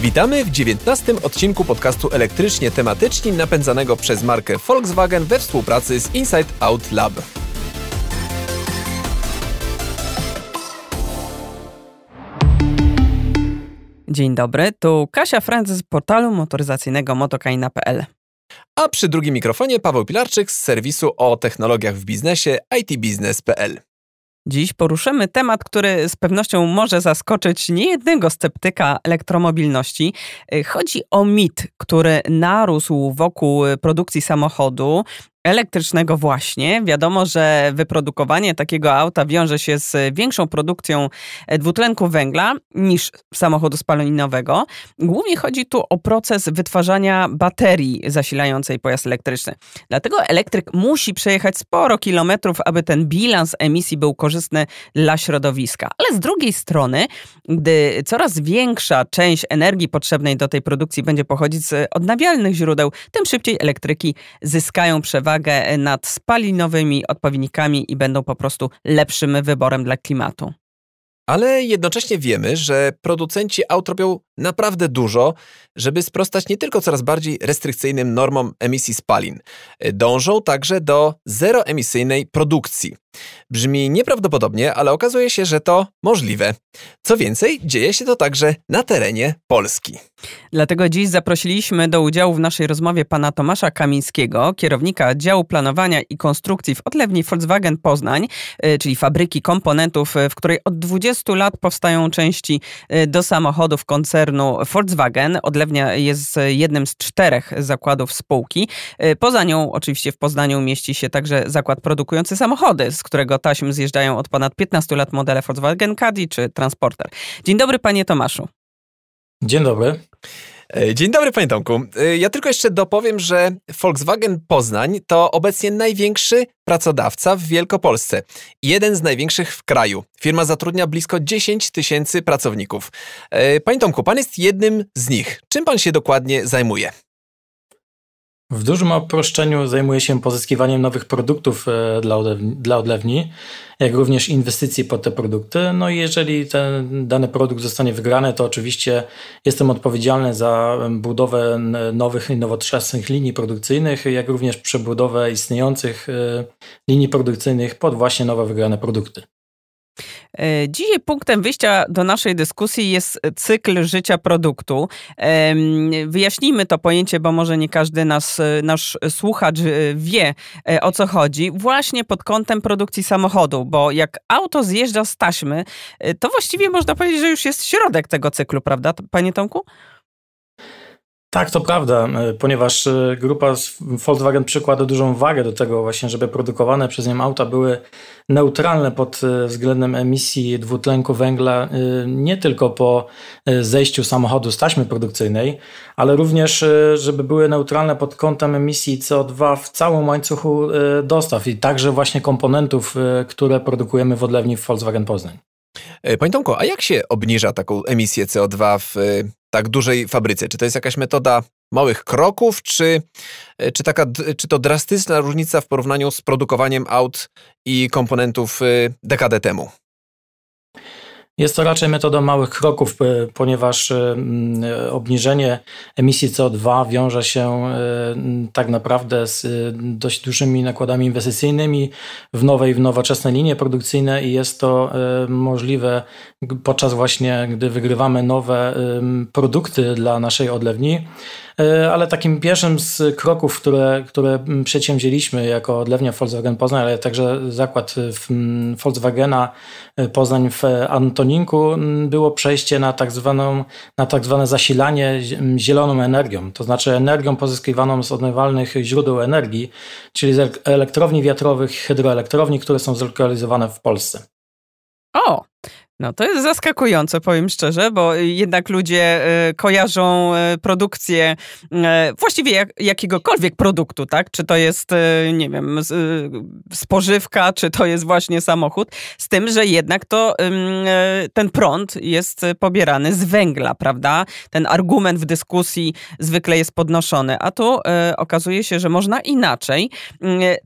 Witamy w 19 odcinku podcastu elektrycznie tematyczni napędzanego przez markę Volkswagen we współpracy z Inside Out Lab. Dzień dobry, tu Kasia Franc z portalu motoryzacyjnego motokaina.pl. A przy drugim mikrofonie Paweł Pilarczyk z serwisu o technologiach w biznesie itbusiness.pl. Dziś poruszymy temat, który z pewnością może zaskoczyć niejednego sceptyka elektromobilności. Chodzi o mit, który narósł wokół produkcji samochodu elektrycznego właśnie. Wiadomo, że wyprodukowanie takiego auta wiąże się z większą produkcją dwutlenku węgla niż samochodu spalinowego. Głównie chodzi tu o proces wytwarzania baterii zasilającej pojazd elektryczny. Dlatego elektryk musi przejechać sporo kilometrów, aby ten bilans emisji był korzystny dla środowiska. Ale z drugiej strony, gdy coraz większa część energii potrzebnej do tej produkcji będzie pochodzić z odnawialnych źródeł, tym szybciej elektryki zyskają przewagę przewagę nad spalinowymi odpowiednikami i będą po prostu lepszym wyborem dla klimatu. Ale jednocześnie wiemy, że producenci aut robią naprawdę dużo, żeby sprostać nie tylko coraz bardziej restrykcyjnym normom emisji spalin. Dążą także do zeroemisyjnej produkcji. Brzmi nieprawdopodobnie, ale okazuje się, że to możliwe. Co więcej, dzieje się to także na terenie Polski. Dlatego dziś zaprosiliśmy do udziału w naszej rozmowie pana Tomasza Kamińskiego, kierownika działu planowania i konstrukcji w odlewni Volkswagen Poznań, y, czyli fabryki komponentów, y, w której od 20 lat powstają części y, do samochodów koncernu Volkswagen. Odlewnia jest jednym z czterech zakładów spółki. Poza nią, oczywiście w Poznaniu, mieści się także zakład produkujący samochody, z którego taśmy zjeżdżają od ponad 15 lat modele Volkswagen Caddy czy Transporter. Dzień dobry, panie Tomaszu. Dzień dobry. E, dzień dobry, panie Tomku. E, ja tylko jeszcze dopowiem, że Volkswagen Poznań to obecnie największy pracodawca w Wielkopolsce. Jeden z największych w kraju. Firma zatrudnia blisko 10 tysięcy pracowników. E, panie Tomku, pan jest jednym z nich. Czym pan się dokładnie zajmuje? W dużym uproszczeniu zajmuje się pozyskiwaniem nowych produktów e, dla odlewni, dla odlewni, jak również inwestycji pod te produkty. No i jeżeli ten dany produkt zostanie wygrany, to oczywiście jestem odpowiedzialny za budowę nowych i nowoczesnych linii produkcyjnych, jak również przebudowę istniejących e, linii produkcyjnych pod właśnie nowe wygrane produkty. E, dzisiaj punktem wyjścia do naszej dyskusji jest cykl życia produktu. Wyjaśnijmy to pojęcie, bo może nie każdy nas, e, nasz słuchacz e, wie o co chodzi. Właśnie pod kątem produkcji samochodu, bo jak auto zjeżdża z taśmy, to właściwie można powiedzieć, że już jest środek tego cyklu, prawda, panie Tomku? Tak, to prawda, e, ponieważ e, grupa Volkswagen przykłada dużą wagę do tego właśnie, żeby produkowane przez nią auta były neutralne pod e, względem emisji dwutlenku węgla nie tylko po zejściu samochodu z taśmy produkcyjnej, ale również, żeby były neutralne pod kątem emisji CO2 w całym łańcuchu dostaw i także właśnie komponentów, które produkujemy w odlewni w Volkswagen Poznań. Panie Tomku, a jak się obniża taką emisję CO2 w tak dużej fabryce? Czy to jest jakaś metoda małych kroków, czy, e, czy, taka, czy to drastyczna różnica w porównaniu z produkowaniem aut i komponentów e, dekadę temu? Jest to raczej metoda małych kroków, ponieważ e, obniżenie emisji CO2 wiąże się tak naprawdę z dość dużymi nakładami inwestycyjnymi w nowe i w nowoczesne linie produkcyjne i jest to możliwe podczas właśnie, gdy wygrywamy nowe produkty dla naszej odlewni. E, ale takim pierwszym z kroków, które, które przedsięwzięliśmy jako odlewnia Volkswagen Poznań, ale także zakład Volkswagena e, Poznań w Antoninku było przejście na tak, zwaną, na tak zwane zasilanie zieloną energią, to znaczy energią pozyskiwaną z odnawialnych źródeł energii, czyli z elektrowni wiatrowych, hydroelektrowni, które są zlokalizowane w Polsce. O, no to jest zaskakujące, powiem szczerze, bo jednak ludzie y, kojarzą y, produkcję y, właściwie jak, jakiegokolwiek produktu, tak? Czy to jest, nie wiem, spożywka, czy to jest właśnie samochód, z tym, że jednak to ten prąd jest pobierany z węgla, prawda? Ten argument w dyskusji zwykle jest podnoszony, a tu okazuje się, że można inaczej.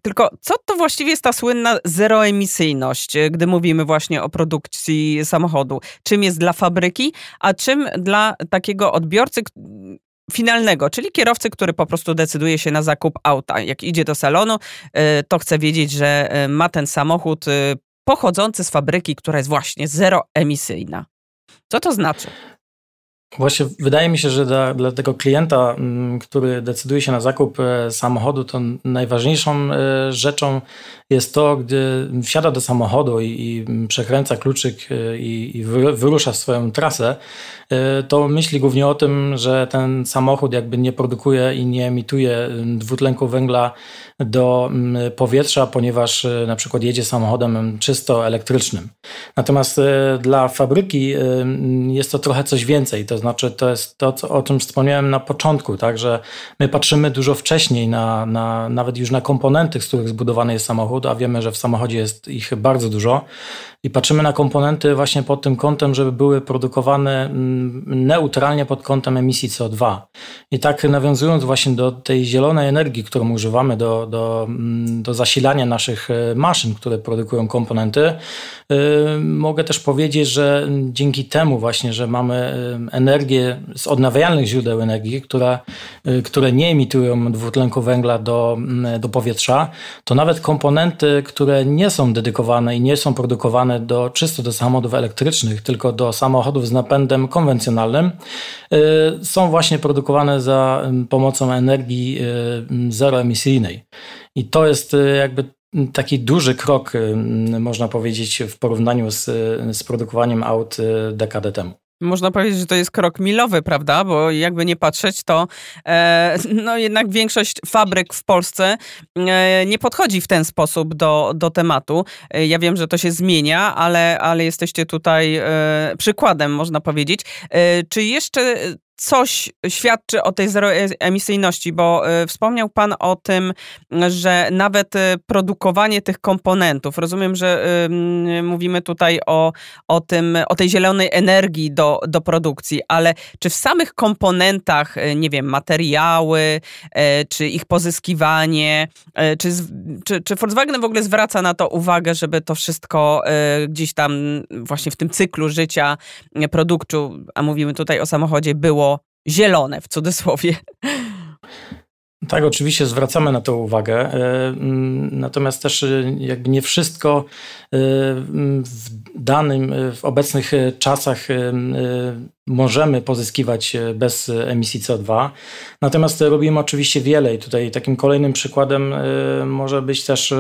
Tylko co to właściwie jest ta słynna zeroemisyjność, gdy mówimy właśnie o produkcji samochodu. Czym jest dla fabryki, a czym dla takiego odbiorcy finalnego, czyli kierowcy, który po prostu decyduje się na zakup auta. Jak idzie do salonu, e, to chce wiedzieć, że e, ma ten samochód pochodzący z fabryki, która jest właśnie zeroemisyjna. Co to znaczy? Właśnie wydaje mi się, że dla, dla, tego klienta, mm, który decyduje się na zakup e, samochodu, to najważniejszą e, rzeczą jest to, gdy wsiada do samochodu i, i przekręca kluczyk e, i, i, wyrusza w swoją trasę, to myśli głównie o tym, że ten samochód jakby nie produkuje i nie emituje dwutlenku węgla do powietrza, ponieważ na przykład jedzie samochodem czysto elektrycznym. Natomiast dla fabryki jest to trochę coś więcej. To znaczy, to jest to, co, o czym wspomniałem na początku, tak, że my patrzymy dużo wcześniej na, na nawet już na komponenty, z których zbudowany jest samochód, a wiemy, że w samochodzie jest ich bardzo dużo i patrzymy na komponenty właśnie pod tym kątem, żeby były produkowane mm, neutralnie pod kątem emisji CO2. I tak nawiązując właśnie do tej zielonej energii, którą używamy do, do, mm, do zasilania naszych e, maszyn, które produkują komponenty, yy, mogę też powiedzieć, że dzięki temu właśnie, że mamy e, energię z odnawialnych źródeł energii, które, yy, które nie emitują dwutlenku węgla do, mm, do powietrza, to nawet komponenty, które nie są dedykowane i nie są produkowane do, czysto do samochodów elektrycznych, tylko do samochodów z napędem konwencjonalnym, y, są właśnie produkowane za pomocą energii y, zeroemisyjnej. I to jest y, jakby taki duży krok, można powiedzieć, w porównaniu z, z produkowaniem aut dekadę temu. Można powiedzieć, że to jest krok milowy, prawda? Bo jakby nie patrzeć, to e, no jednak większość fabryk w Polsce e, nie podchodzi w ten sposób do, do tematu. E, ja wiem, że to się zmienia, ale, ale jesteście tutaj e, przykładem, można powiedzieć. E, czy jeszcze coś świadczy o tej zeroemisyjności, bo e, wspomniał Pan o tym, że nawet e, produkowanie tych komponentów, rozumiem, że mówimy tutaj o, o, tym, o tej zielonej energii do, do produkcji, ale czy w samych komponentach, e, nie wiem, materiały, czy ich pozyskiwanie, czy, czy, czy Volkswagen w ogóle zwraca na to uwagę, żeby to wszystko gdzieś tam właśnie w tym cyklu życia produktu, a mówimy tutaj o samochodzie, było zielone w cudzysłowie. Tak, oczywiście zwracamy na to uwagę. E, mm, natomiast też e, jakby nie wszystko e, w danym, w obecnych czasach możemy pozyskiwać bez emisji CO2. Natomiast robimy oczywiście wiele i tutaj takim kolejnym przykładem może być też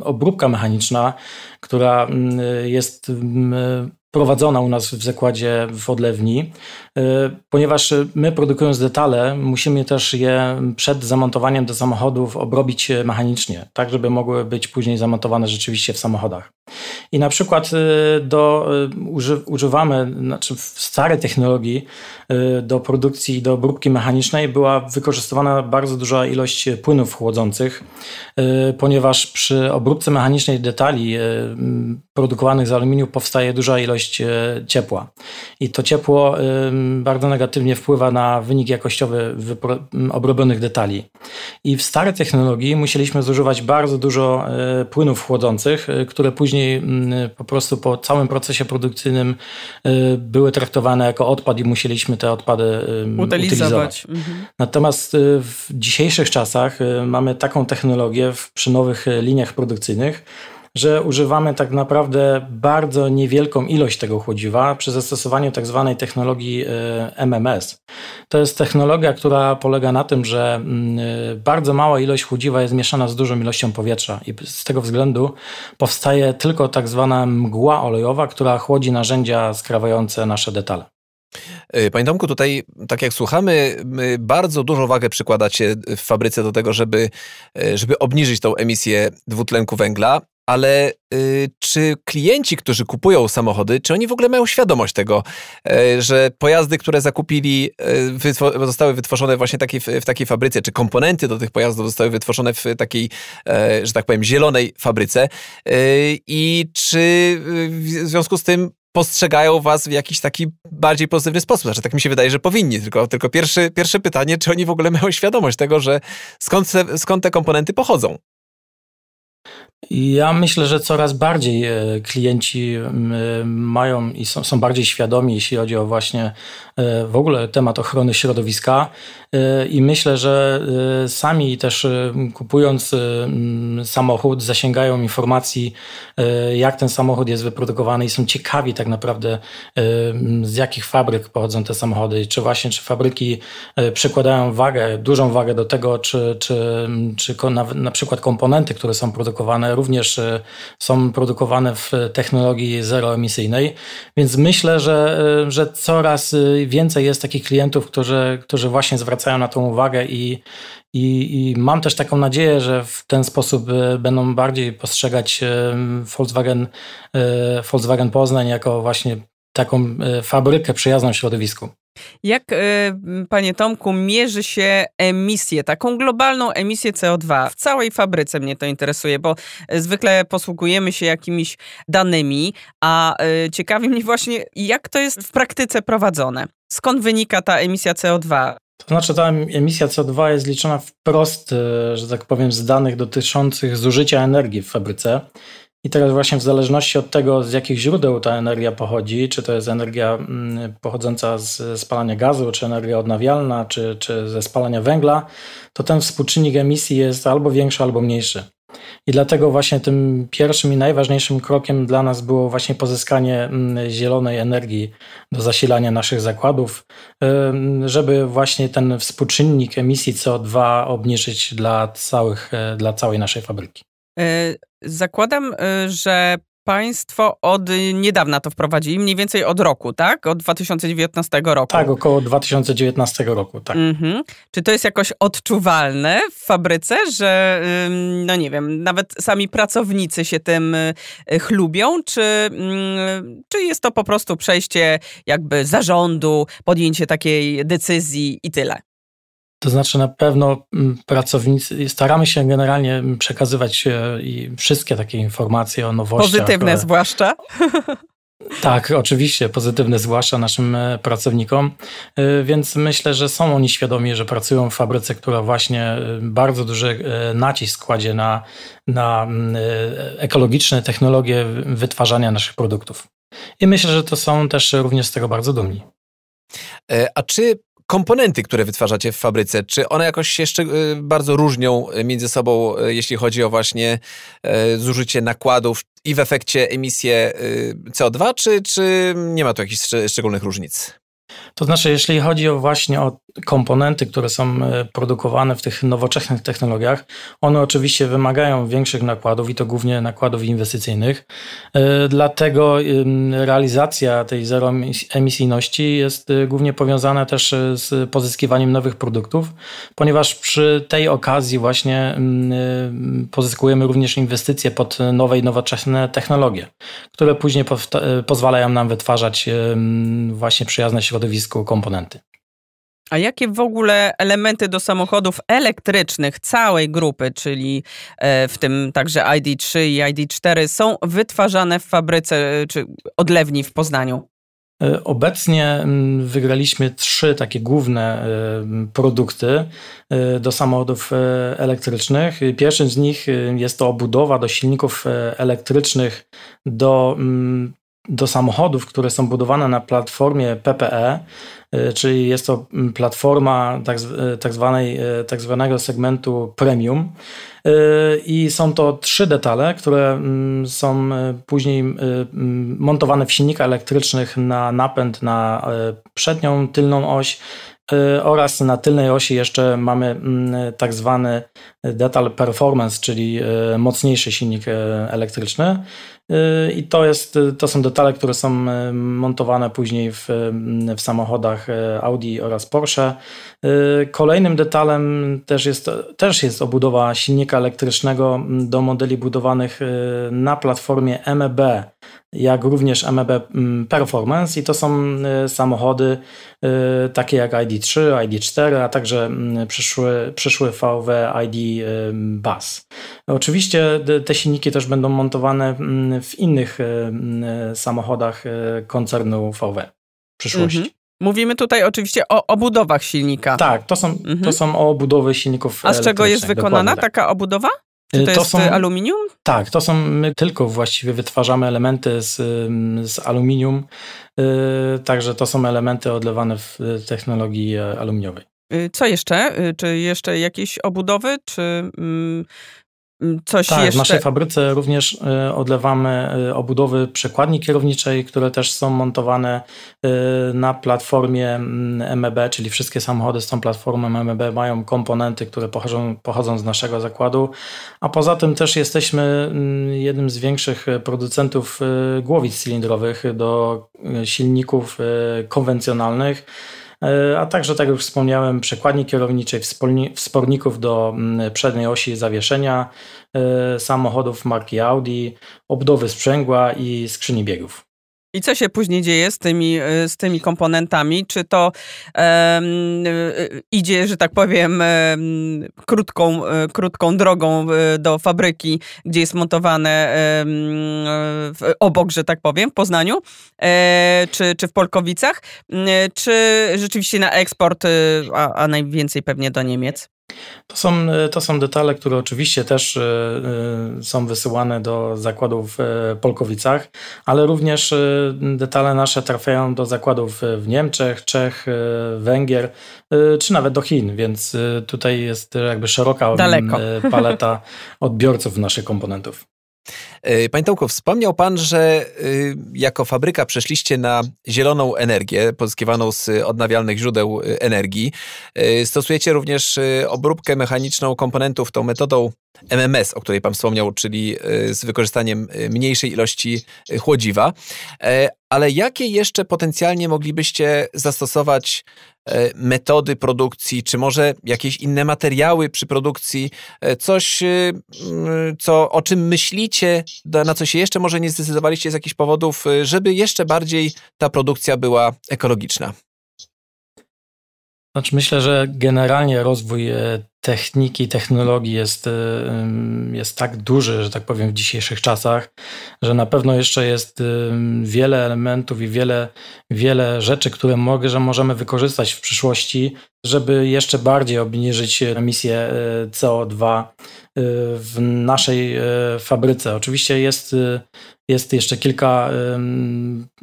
obróbka mechaniczna, która jest prowadzona u nas w zakładzie w odlewni, y, ponieważ my produkując detale, musimy też je przed zamontowaniem do samochodów obrobić mechanicznie, tak żeby mogły być później zamontowane rzeczywiście w samochodach. I na przykład y, do, y, używamy, znaczy w starej technologii do produkcji, do obróbki mechanicznej była wykorzystywana bardzo duża ilość płynów chłodzących, ponieważ przy obróbce mechanicznej detali produkowanych z aluminium powstaje duża ilość ciepła. I to ciepło bardzo negatywnie wpływa na wynik jakościowy obrobionych detali. I w starej technologii musieliśmy zużywać bardzo dużo płynów chłodzących, które później po prostu po całym procesie produkcyjnym były traktowane jako odpad i musieliśmy te odpady utylizować. utylizować. Mhm. Natomiast w dzisiejszych czasach mamy taką technologię przy nowych liniach produkcyjnych, że używamy tak naprawdę bardzo niewielką ilość tego chłodziwa przy zastosowaniu tak zwanej technologii e, MMS. To jest technologia, która polega na tym, że mm, e, bardzo mała ilość chłodziwa jest mieszana z dużą ilością powietrza i z tego względu powstaje tylko tak zwana mgła olejowa, która chłodzi narzędzia skrawające nasze detale. E, panie Tomku, tutaj, tak jak słuchamy, bardzo dużą wagę przykładacie w fabryce do tego, żeby, żeby obniżyć tą emisję dwutlenku węgla ale y, czy klienci, którzy kupują samochody, czy oni w ogóle mają świadomość tego, y, że pojazdy, które zakupili, y, zostały wytworzone właśnie taki, w, w, takiej fabryce, czy komponenty do tych pojazdów zostały wytworzone w takiej, że tak powiem, zielonej fabryce i czy w związku z tym postrzegają was w jakiś taki bardziej pozytywny sposób. Znaczy, tak mi się wydaje, że powinni. Tylko, tylko pierwszy, pierwsze pytanie, czy oni w ogóle mają świadomość tego, że skąd, skąd te komponenty pochodzą? Ja myślę, że coraz bardziej e, klienci mają i są, są bardziej świadomi, jeśli chodzi o właśnie e, w ogóle temat ochrony środowiska. E, I myślę, że sami też kupując samochód, zasięgają informacji, jak ten samochód jest wyprodukowany i są ciekawi tak naprawdę, z jakich fabryk pochodzą te samochody. Czy właśnie, czy fabryki przykładają wagę, dużą wagę do tego, czy, czy, czy na, na przykład komponenty, które są produkowane, również e, są produkowane w technologii zeroemisyjnej, więc myślę, że, e, że coraz e, więcej jest takich klientów, którzy, którzy właśnie zwracają na to uwagę i, i, I, mam też taką nadzieję, że w ten sposób będą bardziej postrzegać Volkswagen, Volkswagen Poznań jako właśnie taką fabrykę przyjazną środowisku. Jak, y, panie Tomku, mierzy się emisję, taką globalną emisję CO2 w całej fabryce? Mnie to interesuje, bo zwykle posługujemy się jakimiś danymi, a ciekawi mnie właśnie, jak to jest w praktyce prowadzone. Skąd wynika ta emisja CO2? To znaczy, ta emisja CO2 jest liczona wprost, że tak powiem, z danych dotyczących zużycia energii w fabryce. I teraz właśnie w zależności od tego, z jakich źródeł ta energia pochodzi, czy to jest energia mm, pochodząca z spalania gazu, czy energia odnawialna, czy, czy ze spalania węgla, to ten współczynnik emisji jest albo większy, albo mniejszy. I dlatego właśnie tym pierwszym i najważniejszym krokiem dla nas było właśnie pozyskanie mm, zielonej energii do zasilania naszych zakładów, żeby właśnie ten współczynnik emisji CO2 obniżyć dla, całych, e, dla całej naszej fabryki. Zakładam, e, że Państwo od niedawna to wprowadzili, mniej więcej od roku, tak? Od 2019 roku. Tak, około 2019 roku, tak. Mhm. Czy to jest jakoś odczuwalne w fabryce, że, no nie wiem, nawet sami pracownicy się tym y, chlubią, czy, czy jest to po prostu przejście jakby zarządu, podjęcie takiej decyzji i tyle? To znaczy na pewno mm, pracownicy, staramy się generalnie przekazywać e, wszystkie takie informacje o nowościach. Pozytywne które... zwłaszcza. Tak, oczywiście, pozytywne zwłaszcza naszym e, pracownikom, e, więc myślę, że są oni świadomi, że pracują w fabryce, która właśnie bardzo duży nacisk kładzie na, na mm, ekologiczne technologie wytwarzania naszych produktów. I myślę, że to są też również z tego bardzo dumni. A czy komponenty, które wytwarzacie w fabryce, czy one jakoś się jeszcze y, bardzo różnią między sobą, y, jeśli chodzi o właśnie y, zużycie nakładów i w efekcie emisję CO2, czy, czy nie ma tu jakichś szczególnych różnic? To znaczy, jeśli chodzi o właśnie o komponenty, które są e, produkowane w tych nowoczesnych technologiach, one oczywiście wymagają większych nakładów i to głównie nakładów inwestycyjnych. E, dlatego realizacja tej zeroemisyjności jest e, głównie powiązana też z pozyskiwaniem nowych produktów, ponieważ przy tej okazji właśnie pozyskujemy również inwestycje pod nowe i nowoczesne technologie, które później pozwalają nam wytwarzać właśnie przyjazne środowisku komponenty. A jakie w ogóle elementy do samochodów elektrycznych całej grupy, czyli e, w tym także ID3 i ID4 są wytwarzane w fabryce e, czy odlewni w Poznaniu? E, obecnie wygraliśmy trzy takie główne produkty do samochodów elektrycznych. Pierwszym z nich jest to obudowa do silników elektrycznych do do samochodów, które są budowane na platformie PPE, y, czyli jest to mm, platforma tak, y, tak, zwanej, y, tak zwanego segmentu premium. I są to trzy detale, które mm, są później mm, montowane w silnikach elektrycznych na napęd na przednią, tylną oś oraz na tylnej osi jeszcze mamy tak zwany detal performance, czyli mocniejszy silnik elektryczny. I to, jest, to są detale, które są e, montowane później w, w samochodach Audi oraz Porsche. E, kolejnym detalem też jest, też jest obudowa silnika elektrycznego do modeli budowanych na platformie MEB, jak również MEB Performance i to są samochody takie jak ID3, ID4, a także przyszły, przyszły VW ID Bus. Oczywiście te silniki też będą montowane w innych samochodach koncernu VW w przyszłości. Mhm. Mówimy tutaj oczywiście o obudowach silnika. Tak, to są, mhm. to są obudowy silników A z czego jest wykonana tak. taka obudowa? Czy to, to jest są, aluminium? Tak, to są, my tylko właściwie wytwarzamy elementy z, z aluminium, także to są elementy odlewane w technologii aluminiowej. Co jeszcze? Czy jeszcze jakieś obudowy, czy mm, Mm, coś tak, jeszcze... w naszej fabryce również e, odlewamy e, obudowy przekładni kierowniczej, które też są montowane e, na platformie MEB, mm, czyli wszystkie samochody z tą platformą MEB mają komponenty, które pochodzą, pochodzą z naszego zakładu, a poza tym też jesteśmy mm, jednym z większych producentów głowic cylindrowych do silników konwencjonalnych. E, a także, tak jak już wspomniałem, przekładni kierowniczej, wsporników do mm, przedniej osi zawieszenia e, samochodów marki Audi, obdowy sprzęgła i skrzyni biegów. I co się później dzieje z tymi, y, z tymi komponentami? Czy to um, idzie, że tak powiem, um, krótką, um, krótką drogą do fabryki, gdzie jest montowane obok, że tak powiem, w Poznaniu, e, czy, czy w Polkowicach, czy rzeczywiście na eksport, a, a najwięcej pewnie do Niemiec? To są, to są detale, które oczywiście też e, e, są wysyłane do zakładów w Polkowicach, ale również e, detale nasze trafiają do zakładów w Niemczech, Czech, Węgier, czy nawet do Chin, więc tutaj jest jakby szeroka Daleko. paleta odbiorców naszych komponentów. E, panie Tomku, wspomniał Pan, że y, jako fabryka przeszliście na zieloną energię pozyskiwaną z odnawialnych źródeł y, energii. E, stosujecie również obróbkę mechaniczną komponentów tą metodą MMS, o której Pan wspomniał, czyli z wykorzystaniem mniejszej ilości chłodziwa. E, ale jakie jeszcze potencjalnie moglibyście zastosować E, metody produkcji, czy może jakieś inne materiały przy produkcji, e, coś, e, co, o czym myślicie, na co się jeszcze może nie zdecydowaliście z jakichś powodów, żeby jeszcze bardziej ta produkcja była ekologiczna? Znaczy myślę, że generalnie rozwój techniki, technologii jest, jest tak duży, że tak powiem, w dzisiejszych czasach, że na pewno jeszcze jest wiele elementów i wiele, wiele rzeczy, które mogę, że możemy wykorzystać w przyszłości, żeby jeszcze bardziej obniżyć emisję e, CO2 e, w naszej e, fabryce. Oczywiście jest, jest jeszcze kilka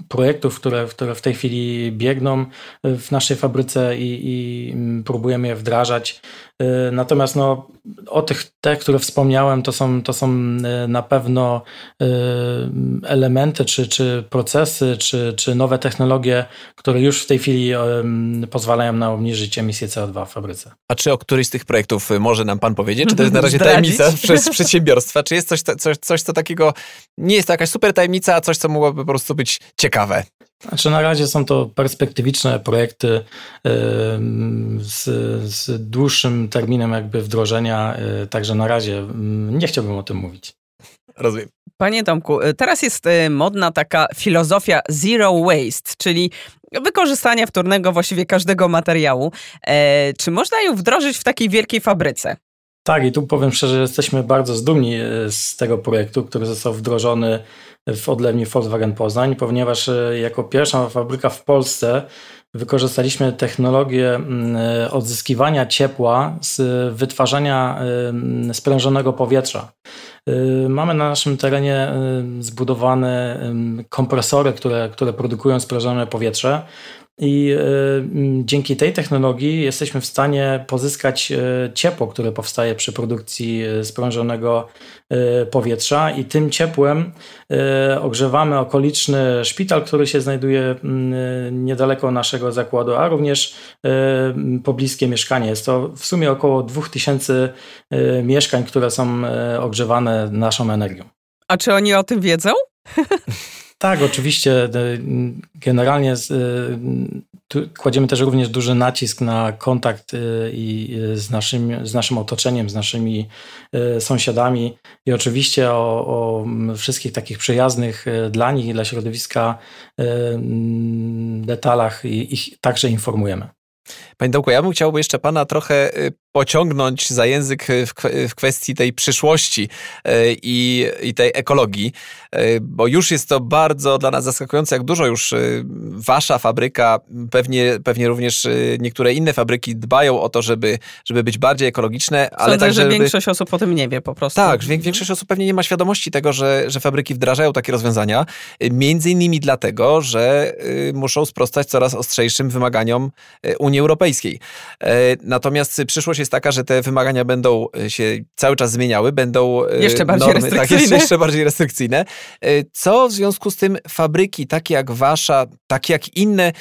projektów, które, które w tej chwili biegną w naszej fabryce i, i próbujemy je wdrażać. Natomiast no, o tych, te, które wspomniałem, to są, to są e, na pewno e, elementy, czy, czy procesy, czy, czy nowe technologie, które już w tej chwili pozwalają na obniżyć emisję CO2 w fabryce. A czy o któryś z tych projektów może nam Pan powiedzieć? Czy to jest na razie tajemnica przez przedsiębiorstwa? Czy jest coś, coś, coś, co takiego nie jest to jakaś super tajemnica, a coś, co mogłoby po prostu być ciekawe? Znaczy na razie są to perspektywiczne projekty z, z dłuższym terminem jakby wdrożenia, y, także na razie mm, nie chciałbym o tym mówić. Rozumiem. Panie Tomku, y, teraz jest y, modna taka filozofia zero waste, czyli wykorzystania wtórnego właściwie każdego materiału. E, czy można ją wdrożyć w takiej wielkiej fabryce? Tak, i tu powiem szczerze, że jesteśmy bardzo zdumni z tego projektu, który został wdrożony w odlewni Volkswagen Poznań, ponieważ e, jako pierwsza fabryka w Polsce wykorzystaliśmy technologię mm, e, odzyskiwania ciepła z wytwarzania e, sprężonego powietrza. Mamy na naszym terenie zbudowane kompresory, które, które produkują sprężone powietrze. I dzięki tej technologii jesteśmy w stanie pozyskać ciepło, które powstaje przy produkcji sprężonego E, powietrza i tym ciepłem e, ogrzewamy okoliczny szpital, który się znajduje e, niedaleko naszego zakładu, a również pobliskie mieszkanie. Jest to w sumie około 2000 mieszkań, które są ogrzewane naszą energią. A czy oni o tym wiedzą? Tak, oczywiście. Generalnie kładziemy też również duży nacisk na kontakt y, i z naszym, z naszym otoczeniem, z naszymi sąsiadami i oczywiście o, o wszystkich takich przyjaznych dla nich i dla środowiska detalach ich także informujemy. Panie Dołku, ja bym chciałby jeszcze Pana trochę pociągnąć za język w kwestii tej przyszłości e, i, i tej ekologii, e, bo już jest to bardzo dla nas zaskakujące, jak dużo już e, wasza fabryka, pewnie, pewnie również niektóre inne fabryki dbają o to, żeby, żeby być bardziej ekologiczne, ale Sądzę, także... że większość osób o tym nie wie po prostu. Tak, większość osób pewnie nie ma świadomości tego, że, że fabryki wdrażają takie rozwiązania, między innymi dlatego, że muszą sprostać coraz ostrzejszym wymaganiom Unii Europejskiej. Natomiast przyszłość jest taka, że te wymagania będą e, się cały czas zmieniały, będą e, jeszcze bardziej normy, restrykcyjne. Tak, jeszcze, jeszcze bardziej restrykcyjne. E, co w związku z tym fabryki, takie jak wasza, takie jak inne,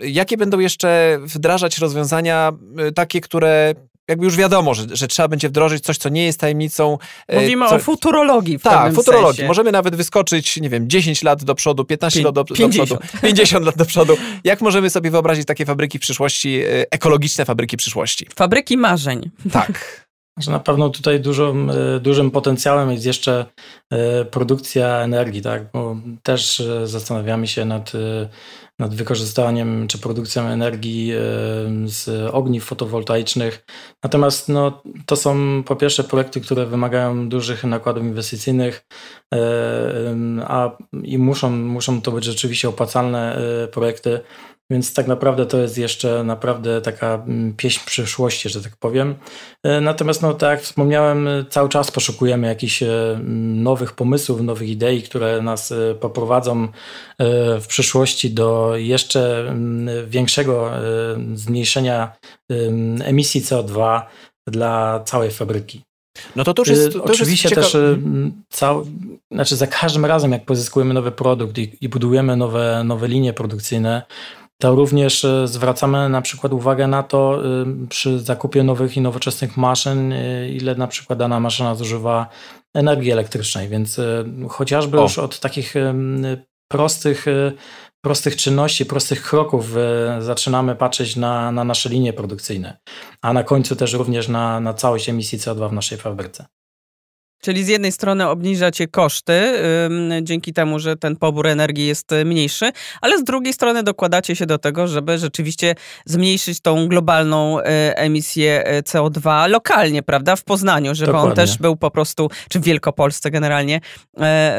jakie będą jeszcze wdrażać rozwiązania takie, które jakby już wiadomo, że, że trzeba będzie wdrożyć coś, co nie jest tajemnicą. Mówimy co... o futurologii w Tak, futurologii. Sensie. Możemy nawet wyskoczyć, nie wiem, 10 lat do przodu, 15 Pię lat do, 50. do przodu, 50 lat do przodu. Jak możemy sobie wyobrazić takie fabryki przyszłości, ekologiczne fabryki przyszłości? Fabryki marzeń. Tak. Że na pewno tutaj dużym, e, dużym potencjałem jest jeszcze e, produkcja energii, tak? Bo też e, zastanawiamy się nad, nad wykorzystaniem czy produkcją energii z ogniw fotowoltaicznych. Natomiast no, to są po pierwsze projekty, które wymagają dużych nakładów inwestycyjnych a, i muszą, muszą to być rzeczywiście opłacalne projekty. Więc tak naprawdę to jest jeszcze naprawdę taka mm, pieśń przyszłości, że tak powiem. E, natomiast, no tak jak wspomniałem, cały czas poszukujemy jakichś e, nowych pomysłów, nowych idei, które nas e, poprowadzą w przyszłości do jeszcze większego zmniejszenia emisji CO2 dla całej fabryki. No to to już jest. To Oczywiście jest też cał, znaczy za każdym razem, jak pozyskujemy nowy produkt i, i budujemy nowe, nowe linie produkcyjne, to również e, zwracamy na przykład uwagę na to e, przy zakupie nowych i nowoczesnych maszyn, e, ile na przykład dana maszyna zużywa energii elektrycznej, więc chociażby o. już od takich prostych, prostych czynności, prostych kroków zaczynamy patrzeć na, na nasze linie produkcyjne, a na końcu też również na, na całość emisji CO2 w naszej fabryce. Czyli z jednej strony obniżacie koszty dzięki temu, że ten pobór energii jest mniejszy, ale z drugiej strony dokładacie się do tego, żeby rzeczywiście zmniejszyć tą globalną y, emisję y, CO2 lokalnie, prawda, w Poznaniu, żeby Dokładnie. on też był po prostu, czy w Wielkopolsce generalnie,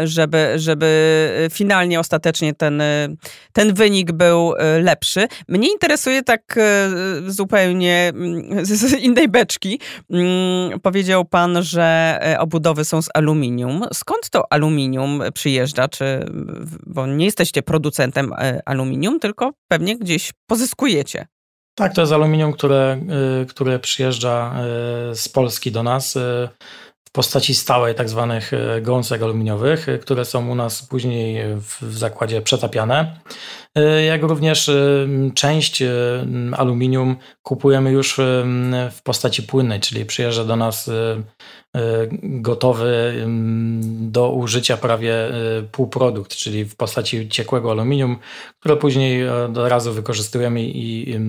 y, żeby, żeby finalnie, ostatecznie ten, ten wynik był lepszy. Mnie interesuje tak zupełnie mm, z innej beczki. Mm, powiedział pan, że obudowa są z aluminium. Skąd to aluminium przyjeżdża? Czy, bo nie jesteście producentem e, aluminium, tylko pewnie gdzieś pozyskujecie. Tak, to jest aluminium, które, e, które przyjeżdża e, z Polski do nas w postaci stałej, tak zwanych gąsek aluminiowych, które są u nas później w zakładzie przetapiane. Jak również część aluminium kupujemy już w postaci płynnej, czyli przyjeżdża do nas gotowy do użycia prawie e, półprodukt, czyli w postaci ciekłego aluminium, które później od razu wykorzystujemy i e,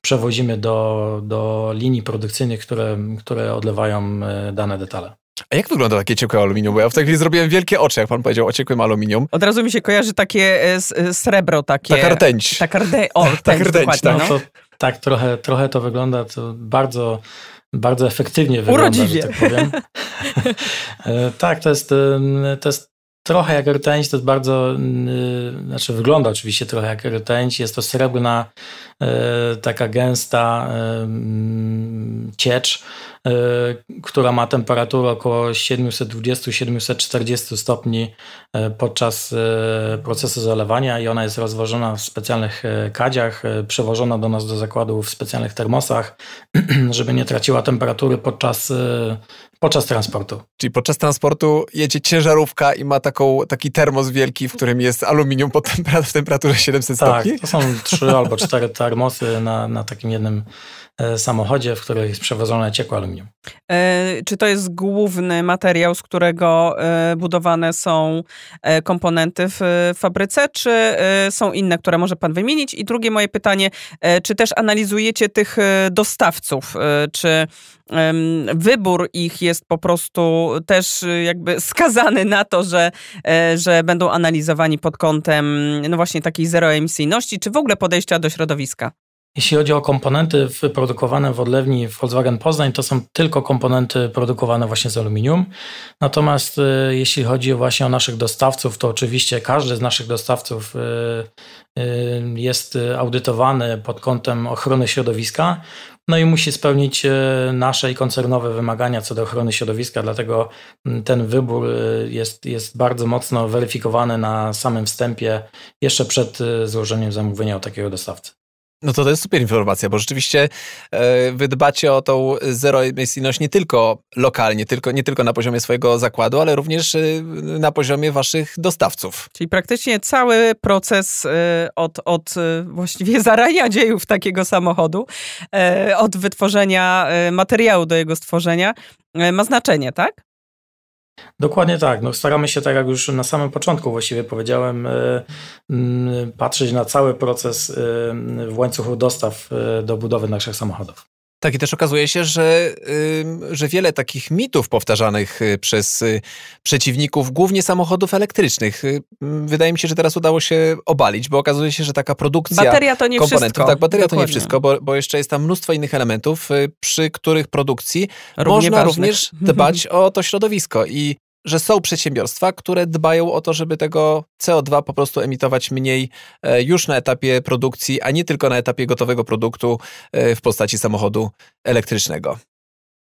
przewozimy do, do linii produkcyjnych, które, które odlewają dane detale. A jak wygląda takie ciekłe aluminium? Bo ja w tej chwili zrobiłem wielkie oczy, jak pan powiedział o ciekłym aluminium. Od razu mi się kojarzy takie srebro, takie... Taka rtęć. Taka rtęć, o, rtęć, rtęć tak. No. To, tak, trochę, trochę to wygląda to bardzo bardzo efektywnie wygląda, Urodziwie. że tak powiem. E, tak, to jest, to jest trochę jak rtęć, to jest bardzo, znaczy wygląda oczywiście trochę jak rtęć, jest to srebrna, e, taka gęsta ciecz, która ma temperaturę około 720-740 stopni podczas procesu zalewania i ona jest rozwożona w specjalnych kadziach, przewożona do nas do zakładu w specjalnych termosach, żeby nie traciła temperatury podczas Podczas transportu. Czyli podczas transportu jedzie ciężarówka i ma taką, taki termos wielki, w którym jest aluminium pod temper w temperaturze 700 tak, stopni? Tak, to są trzy albo cztery termosy na, na takim jednym e, samochodzie, w którym jest przewożone ciekłe aluminium. E, czy to jest główny materiał, z którego e, budowane są e, komponenty w fabryce, czy e, są inne, które może pan wymienić? I drugie moje pytanie, e, czy też analizujecie tych dostawców? czy wybór ich jest po prostu też jakby skazany na to, że, e, że będą analizowani pod kątem no właśnie takiej zeroemisyjności, czy w ogóle podejścia do środowiska? Jeśli chodzi o komponenty wyprodukowane w odlewni Volkswagen Poznań, to są tylko komponenty produkowane właśnie z aluminium. Natomiast y, jeśli chodzi właśnie o naszych dostawców, to oczywiście każdy z naszych dostawców y, y, jest audytowany pod kątem ochrony środowiska. No i musi spełnić nasze i koncernowe wymagania co do ochrony środowiska, dlatego ten wybór jest, jest bardzo mocno weryfikowany na samym wstępie, jeszcze przed złożeniem zamówienia od takiego dostawcy. No to to jest super informacja, bo rzeczywiście e, wy dbacie o tą zeroemisyjność nie tylko lokalnie, tylko, nie tylko na poziomie swojego zakładu, ale również e, na poziomie waszych dostawców. Czyli praktycznie cały proces e, od, od właściwie zarania dziejów takiego samochodu, od wytworzenia materiału do jego stworzenia ma znaczenie, tak? Dokładnie tak. No, staramy się, tak jak już na samym początku właściwie powiedziałem, e, patrzeć na cały proces e, w łańcuchu dostaw e, do budowy naszych samochodów. Tak, i też okazuje się, że, że wiele takich mitów powtarzanych y, przez y, przeciwników, głównie samochodów elektrycznych, y, wydaje mi się, że teraz udało się obalić, bo okazuje się, że taka produkcja bateria to nie komponentów, wszystko. tak, bateria Dokładnie. to nie wszystko, bo, bo jeszcze jest tam mnóstwo innych elementów, przy których produkcji Równie można ważnych. również dbać o to środowisko i że są przedsiębiorstwa, które dbają o to, żeby tego CO2 po prostu emitować mniej e, już na etapie produkcji, a nie tylko na etapie gotowego produktu e, w postaci samochodu elektrycznego.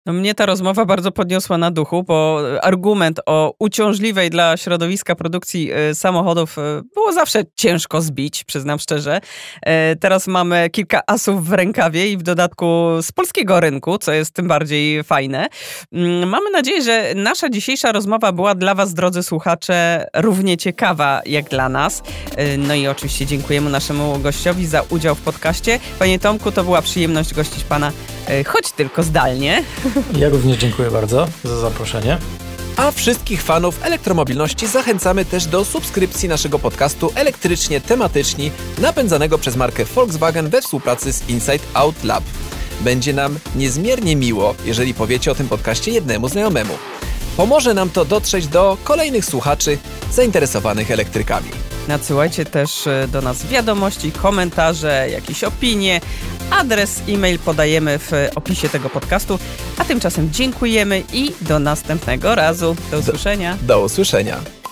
No mnie ta rozmowa bardzo podniosła na duchu, bo argument o uciążliwej dla środowiska produkcji e, samochodów e, było zawsze ciężko zbić, przyznam szczerze. E, Teraz mamy kilka asów w rękawie i w dodatku z polskiego rynku, co jest tym bardziej fajne. Mm, Mamy nadzieję, że nasza dzisiejsza rozmowa była dla Was, drodzy słuchacze, równie ciekawa jak dla nas. No i oczywiście dziękujemy naszemu gościowi za udział w podcaście. Panie Tomku, to była przyjemność gościć Pana, choć tylko zdalnie. Ja również dziękuję bardzo za zaproszenie. A wszystkich fanów elektromobilności zachęcamy też do subskrypcji naszego podcastu elektrycznie tematyczni, napędzanego przez markę Volkswagen we współpracy z Inside Out Lab. Będzie nam niezmiernie miło, jeżeli powiecie o tym podcaście jednemu znajomemu. Pomoże nam to dotrzeć do kolejnych słuchaczy zainteresowanych elektrykami. Nadsyłajcie też e, do nas wiadomości, komentarze, jakieś opinie. Adres e-mail podajemy w opisie tego podcastu. A tymczasem dziękujemy i do następnego razu. Do usłyszenia. Do usłyszenia.